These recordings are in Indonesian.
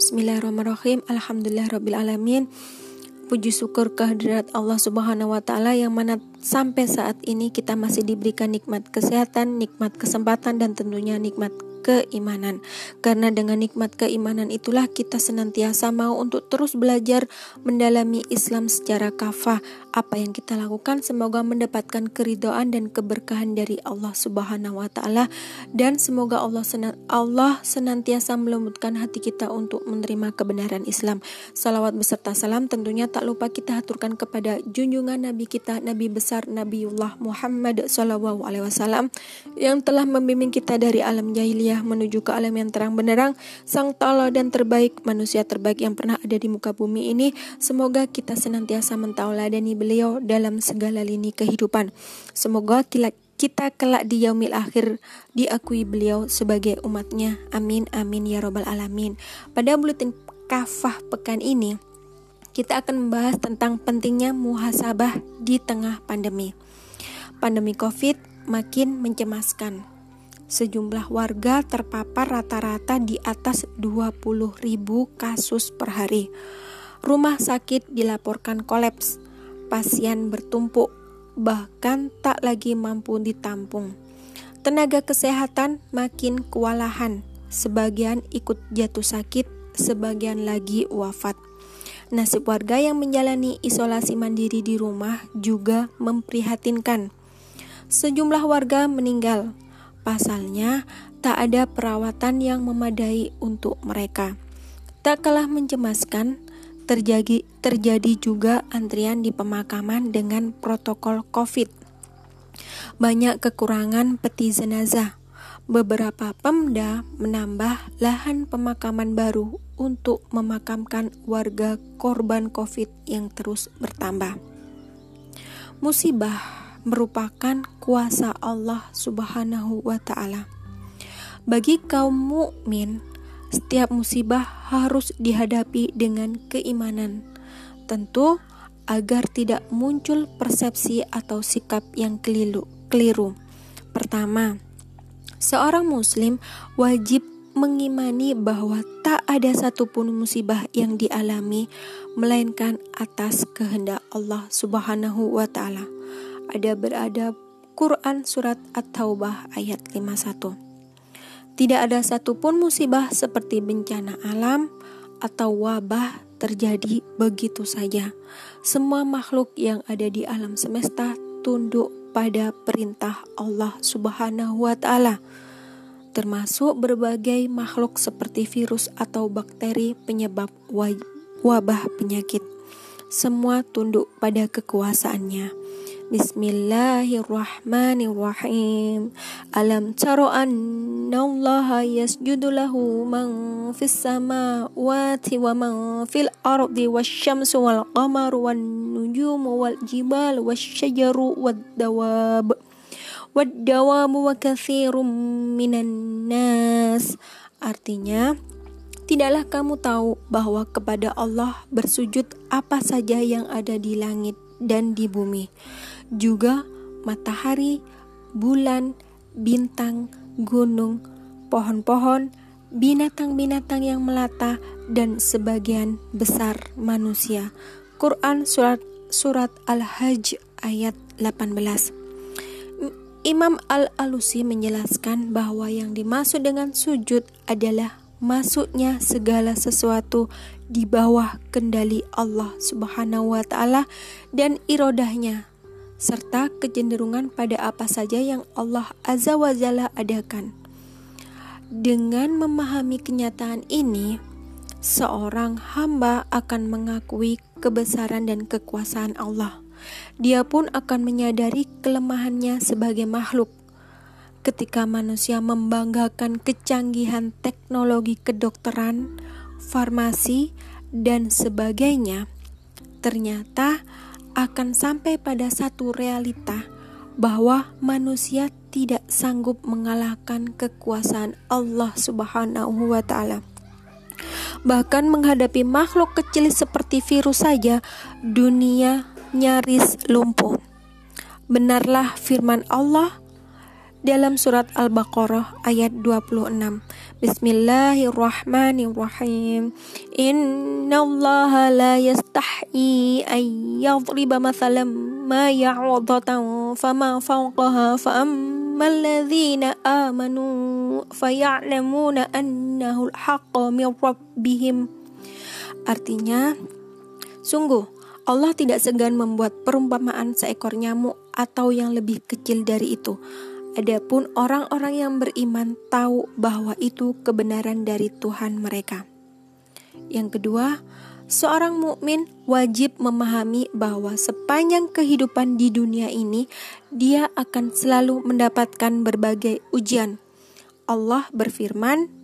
Bismillahirrahmanirrahim. Alhamdulillahirrahmanirrahim. Puji syukur kehadirat Allah Subhanahu wa taala yang mana sampai saat ini kita masih diberikan nikmat kesehatan, nikmat kesempatan dan tentunya nikmat keimanan. Karena dengan nikmat keimanan itulah kita senantiasa mau untuk terus belajar mendalami Islam secara kafah. Apa yang kita lakukan semoga mendapatkan keridoan dan keberkahan dari Allah Subhanahu wa taala dan semoga Allah Allah senantiasa melembutkan hati kita untuk menerima kebenaran Islam. Salawat beserta salam tentunya tak lupa kita haturkan kepada junjungan Nabi kita Nabi besar Nabiullah Muhammad sallallahu alaihi wasallam yang telah membimbing kita dari alam jahiliyah hidayah menuju ke alam yang terang benderang, sang dan terbaik, manusia terbaik yang pernah ada di muka bumi ini. Semoga kita senantiasa mentauladani beliau dalam segala lini kehidupan. Semoga kita kelak di yaumil akhir diakui beliau sebagai umatnya. Amin, amin, ya robbal alamin. Pada buletin kafah pekan ini, kita akan membahas tentang pentingnya muhasabah di tengah pandemi. Pandemi COVID makin mencemaskan sejumlah warga terpapar rata-rata di atas 20.000 kasus per hari. Rumah sakit dilaporkan kolaps, pasien bertumpuk, bahkan tak lagi mampu ditampung. Tenaga kesehatan makin kewalahan, sebagian ikut jatuh sakit, sebagian lagi wafat. Nasib warga yang menjalani isolasi mandiri di rumah juga memprihatinkan. Sejumlah warga meninggal, Pasalnya, tak ada perawatan yang memadai untuk mereka. Tak kalah mencemaskan, terjadi, terjadi juga antrian di pemakaman dengan protokol COVID. Banyak kekurangan peti jenazah. Beberapa pemda menambah lahan pemakaman baru untuk memakamkan warga korban COVID yang terus bertambah. Musibah merupakan kuasa Allah Subhanahu wa taala. Bagi kaum mukmin, setiap musibah harus dihadapi dengan keimanan. Tentu agar tidak muncul persepsi atau sikap yang keliru. keliru. Pertama, seorang muslim wajib mengimani bahwa tak ada satupun musibah yang dialami melainkan atas kehendak Allah Subhanahu wa taala ada berada Quran Surat At-Taubah ayat 51. Tidak ada satupun musibah seperti bencana alam atau wabah terjadi begitu saja. Semua makhluk yang ada di alam semesta tunduk pada perintah Allah Subhanahu wa taala. Termasuk berbagai makhluk seperti virus atau bakteri penyebab wabah penyakit. Semua tunduk pada kekuasaannya. Bismillahirrahmanirrahim. Alam taro anna Allah yasjudu lahu man fis samawati wa man fil ardi wasyamsu wal qamaru wan nujumu wal jibal wasyajaru wad dawab wad dawab wa kathirum minan nas. Artinya, Tidaklah kamu tahu bahwa kepada Allah bersujud apa saja yang ada di langit dan di bumi juga matahari, bulan, bintang, gunung, pohon-pohon, binatang-binatang yang melata, dan sebagian besar manusia. Quran Surat Surat Al-Hajj ayat 18 Imam Al-Alusi menjelaskan bahwa yang dimaksud dengan sujud adalah masuknya segala sesuatu di bawah kendali Allah Subhanahu wa taala dan irodahnya serta kecenderungan pada apa saja yang Allah Azza wa Jalla adakan. Dengan memahami kenyataan ini, seorang hamba akan mengakui kebesaran dan kekuasaan Allah. Dia pun akan menyadari kelemahannya sebagai makhluk. Ketika manusia membanggakan kecanggihan teknologi kedokteran, farmasi, dan sebagainya, ternyata akan sampai pada satu realita bahwa manusia tidak sanggup mengalahkan kekuasaan Allah Subhanahu wa taala. Bahkan menghadapi makhluk kecil seperti virus saja, dunia nyaris lumpuh. Benarlah firman Allah dalam surat Al-Baqarah ayat 26. Bismillahirrahmanirrahim. Innallaha la yastahi ay yadriba mathalan ma ya'udatan fama fawqaha fa ammal ladzina amanu faya'lamuna annahu al-haqqu min rabbihim. Artinya, sungguh Allah tidak segan membuat perumpamaan seekor nyamuk atau yang lebih kecil dari itu Adapun orang-orang yang beriman tahu bahwa itu kebenaran dari Tuhan mereka. Yang kedua, seorang mukmin wajib memahami bahwa sepanjang kehidupan di dunia ini dia akan selalu mendapatkan berbagai ujian. Allah berfirman,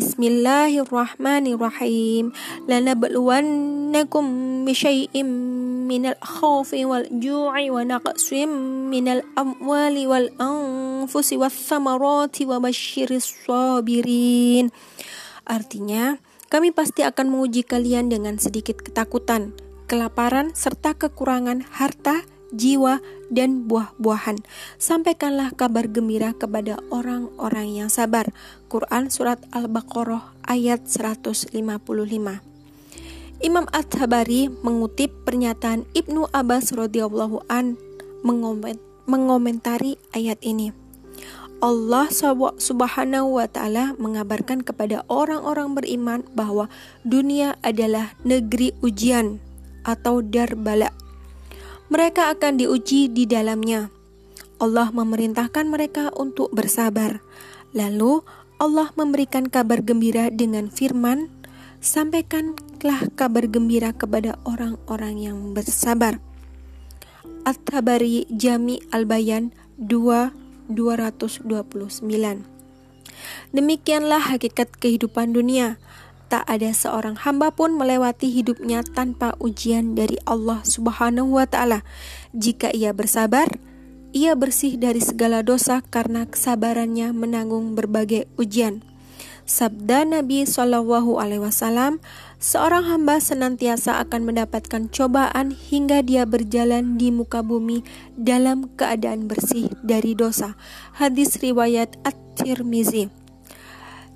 Bismillahirrahmanirrahim. Lanabluwannakum bisyai'im minal khawfi wal ju'i wa naqsim minal amwali wal anfusi was samarati wa basyiris sabirin. Artinya, kami pasti akan menguji kalian dengan sedikit ketakutan, kelaparan, serta kekurangan harta, jiwa, dan buah-buahan. Sampaikanlah kabar gembira kepada orang-orang yang sabar. Quran Surat Al-Baqarah ayat 155 Imam At-Tabari mengutip pernyataan Ibnu Abbas radhiyallahu an mengomentari ayat ini. Allah Subhanahu wa taala mengabarkan kepada orang-orang beriman bahwa dunia adalah negeri ujian atau darbala mereka akan diuji di dalamnya. Allah memerintahkan mereka untuk bersabar. Lalu Allah memberikan kabar gembira dengan firman, "Sampaikanlah kabar gembira kepada orang-orang yang bersabar." At-Tabari Jami Al-Bayan 2 229. Demikianlah hakikat kehidupan dunia. Tak ada seorang hamba pun melewati hidupnya tanpa ujian dari Allah Subhanahu wa Ta'ala. Jika ia bersabar, ia bersih dari segala dosa karena kesabarannya menanggung berbagai ujian. Sabda Nabi Shallallahu Alaihi Wasallam, seorang hamba senantiasa akan mendapatkan cobaan hingga dia berjalan di muka bumi dalam keadaan bersih dari dosa. Hadis riwayat At-Tirmizi.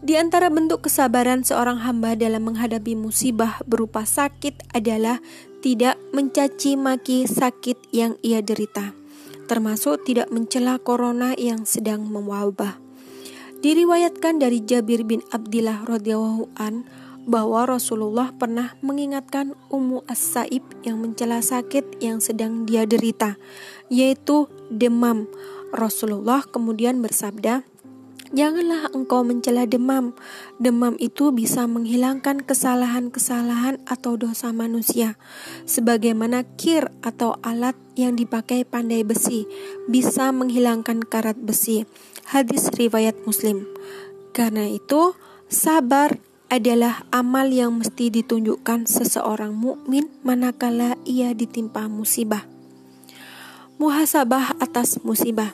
Di antara bentuk kesabaran seorang hamba dalam menghadapi musibah berupa sakit adalah tidak mencaci maki sakit yang ia derita, termasuk tidak mencela corona yang sedang mewabah. Diriwayatkan dari Jabir bin Abdillah radhiyallahu an bahwa Rasulullah pernah mengingatkan Ummu As-Saib yang mencela sakit yang sedang dia derita, yaitu demam. Rasulullah kemudian bersabda, Janganlah engkau mencela demam. Demam itu bisa menghilangkan kesalahan-kesalahan atau dosa manusia. Sebagaimana kir atau alat yang dipakai pandai besi bisa menghilangkan karat besi. Hadis riwayat Muslim. Karena itu, sabar adalah amal yang mesti ditunjukkan seseorang mukmin manakala ia ditimpa musibah. Muhasabah atas musibah.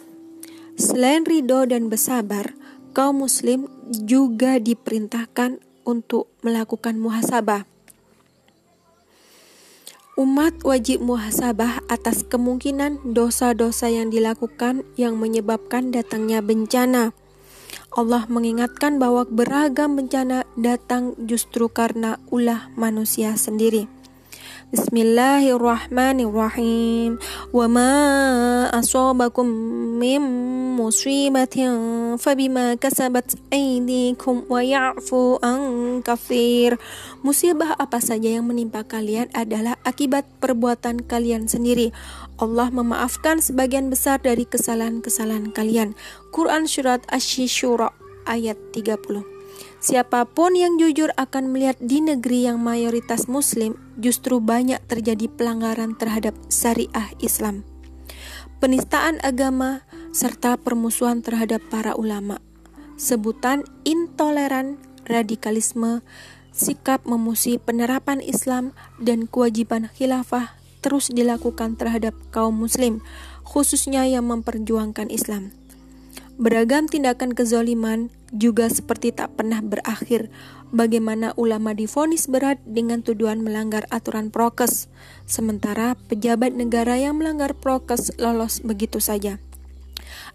Selain ridho dan bersabar, kaum muslim juga diperintahkan untuk melakukan muhasabah. Umat wajib muhasabah atas kemungkinan dosa-dosa yang dilakukan yang menyebabkan datangnya bencana. Allah mengingatkan bahwa beragam bencana datang justru karena ulah manusia sendiri. Bismillahirrahmanirrahim. Wa ma asabakum min musibatin fabima kasabat aydikum wa ya'fu an kafir. Musibah apa saja yang menimpa kalian adalah akibat perbuatan kalian sendiri. Allah memaafkan sebagian besar dari kesalahan-kesalahan kalian. Quran Surat Asy-Syura ayat 30. Siapa pun yang jujur akan melihat di negeri yang mayoritas Muslim, justru banyak terjadi pelanggaran terhadap syariah Islam, penistaan agama, serta permusuhan terhadap para ulama. Sebutan intoleran, radikalisme, sikap memusi penerapan Islam, dan kewajiban khilafah terus dilakukan terhadap kaum Muslim, khususnya yang memperjuangkan Islam. Beragam tindakan kezoliman juga seperti tak pernah berakhir. Bagaimana ulama difonis berat dengan tuduhan melanggar aturan prokes, sementara pejabat negara yang melanggar prokes lolos begitu saja.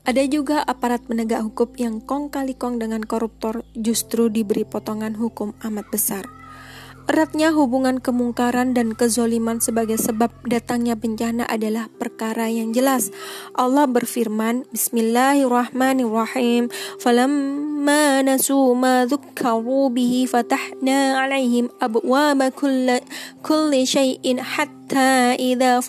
Ada juga aparat penegak hukum yang kong kali kong dengan koruptor justru diberi potongan hukum amat besar. Eratnya hubungan kemungkaran dan kezoliman sebagai sebab datangnya bencana adalah perkara yang jelas. Allah berfirman, Bismillahirrahmanirrahim. Falamma nasu ma dhukkaru bihi fatahna alaihim abwaba kulli, kulli syai'in hatta idha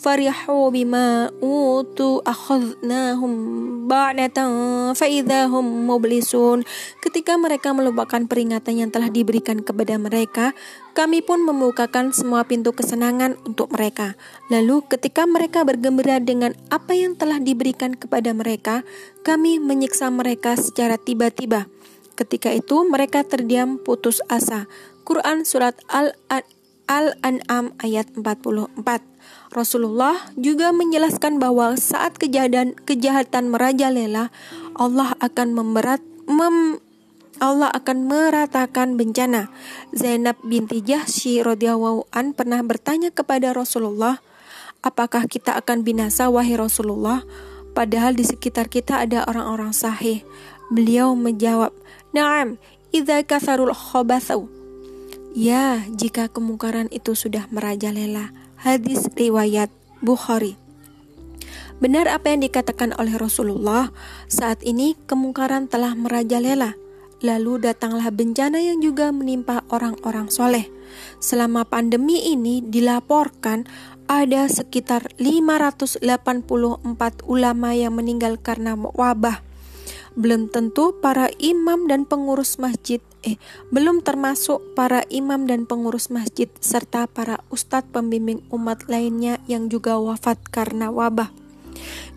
farihu bima utu akhadnahum ba'datan faidahum mublisun. Ketika mereka melupakan peringatan yang telah diberikan kepada mereka, kami pun membukakan semua pintu kesenangan untuk mereka. Lalu, ketika mereka bergembira dengan apa yang telah diberikan kepada mereka, kami menyiksa mereka secara tiba-tiba. Ketika itu, mereka terdiam putus asa. Quran Surat Al-An'am ayat 44 Rasulullah juga menjelaskan bahwa saat kejahatan, kejahatan merajalela, Allah akan memberat, mem, Allah akan meratakan bencana. Zainab binti Jahsy radhiyallahu an pernah bertanya kepada Rasulullah, "Apakah kita akan binasa wahai Rasulullah?" Padahal di sekitar kita ada orang-orang sahih. Beliau menjawab, "Na'am, idza kasarul khabathu." Ya, jika kemungkaran itu sudah merajalela. Hadis riwayat Bukhari. Benar apa yang dikatakan oleh Rasulullah, saat ini kemungkaran telah merajalela Lalu datanglah bencana yang juga menimpa orang-orang soleh. Selama pandemi ini dilaporkan ada sekitar 584 ulama yang meninggal karena wabah. Belum tentu para imam dan pengurus masjid, eh, belum termasuk para imam dan pengurus masjid serta para ustadz pembimbing umat lainnya yang juga wafat karena wabah.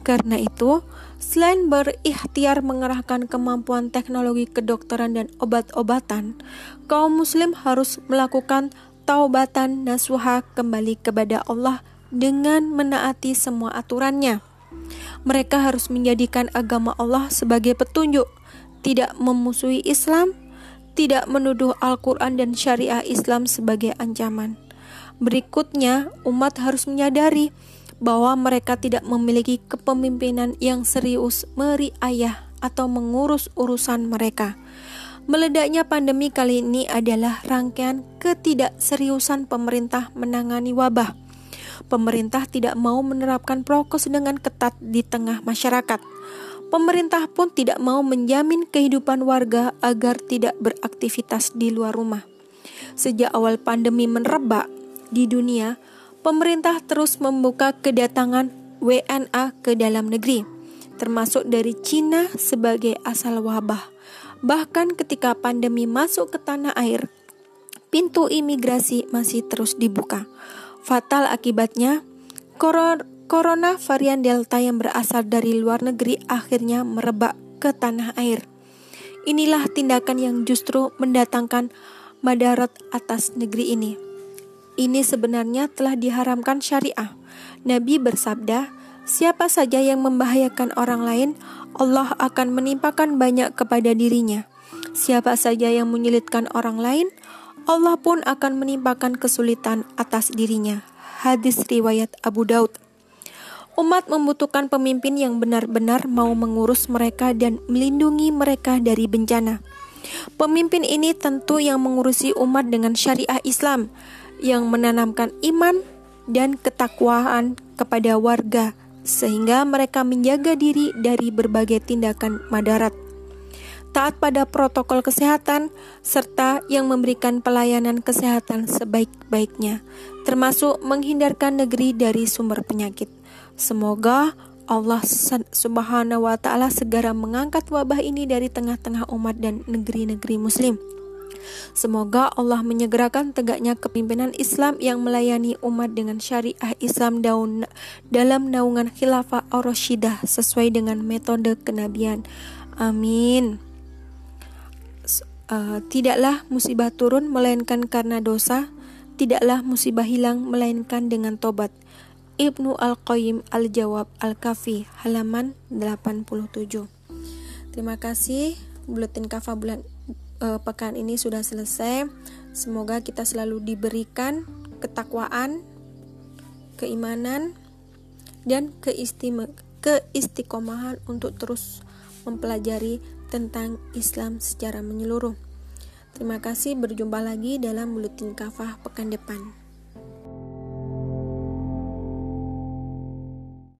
Karena itu, Selain berikhtiar mengerahkan kemampuan teknologi kedokteran dan obat-obatan, kaum muslim harus melakukan taubatan nasuha kembali kepada Allah dengan menaati semua aturannya. Mereka harus menjadikan agama Allah sebagai petunjuk, tidak memusuhi Islam, tidak menuduh Al-Quran dan syariah Islam sebagai ancaman. Berikutnya, umat harus menyadari bahwa mereka tidak memiliki kepemimpinan yang serius meriayah atau mengurus urusan mereka. Meledaknya pandemi kali ini adalah rangkaian ketidakseriusan pemerintah menangani wabah. Pemerintah tidak mau menerapkan prokes dengan ketat di tengah masyarakat. Pemerintah pun tidak mau menjamin kehidupan warga agar tidak beraktivitas di luar rumah. Sejak awal pandemi merebak di dunia, pemerintah terus membuka kedatangan WNA ke dalam negeri, termasuk dari Cina sebagai asal wabah. Bahkan ketika pandemi masuk ke tanah air, pintu imigrasi masih terus dibuka. Fatal akibatnya, corona varian Delta yang berasal dari luar negeri akhirnya merebak ke tanah air. Inilah tindakan yang justru mendatangkan madarat atas negeri ini. Ini sebenarnya telah diharamkan syariah. Nabi bersabda, "Siapa saja yang membahayakan orang lain, Allah akan menimpakan banyak kepada dirinya. Siapa saja yang menyulitkan orang lain, Allah pun akan menimpakan kesulitan atas dirinya." Hadis riwayat Abu Daud. Umat membutuhkan pemimpin yang benar-benar mau mengurus mereka dan melindungi mereka dari bencana. Pemimpin ini tentu yang mengurusi umat dengan syariah Islam, yang menanamkan iman dan ketakwaan kepada warga sehingga mereka menjaga diri dari berbagai tindakan madarat. Taat pada protokol kesehatan serta yang memberikan pelayanan kesehatan sebaik-baiknya, termasuk menghindarkan negeri dari sumber penyakit. Semoga Allah Subhanahu wa taala segera mengangkat wabah ini dari tengah-tengah umat dan negeri-negeri muslim. Semoga Allah menyegerakan tegaknya kepimpinan Islam yang melayani umat dengan syariah Islam daun, dalam naungan khilafah ar-rasyidah sesuai dengan metode kenabian. Amin. Uh, tidaklah musibah turun melainkan karena dosa, tidaklah musibah hilang melainkan dengan tobat. Ibnu Al-Qayyim Al-Jawab Al-Kafi halaman 87. Terima kasih buletin kafa bulan uh, pekan ini sudah selesai. Semoga kita selalu diberikan ketakwaan, keimanan, dan keistiqomahan untuk terus mempelajari tentang Islam secara menyeluruh. Terima kasih, berjumpa lagi dalam Buletin Kafah pekan depan.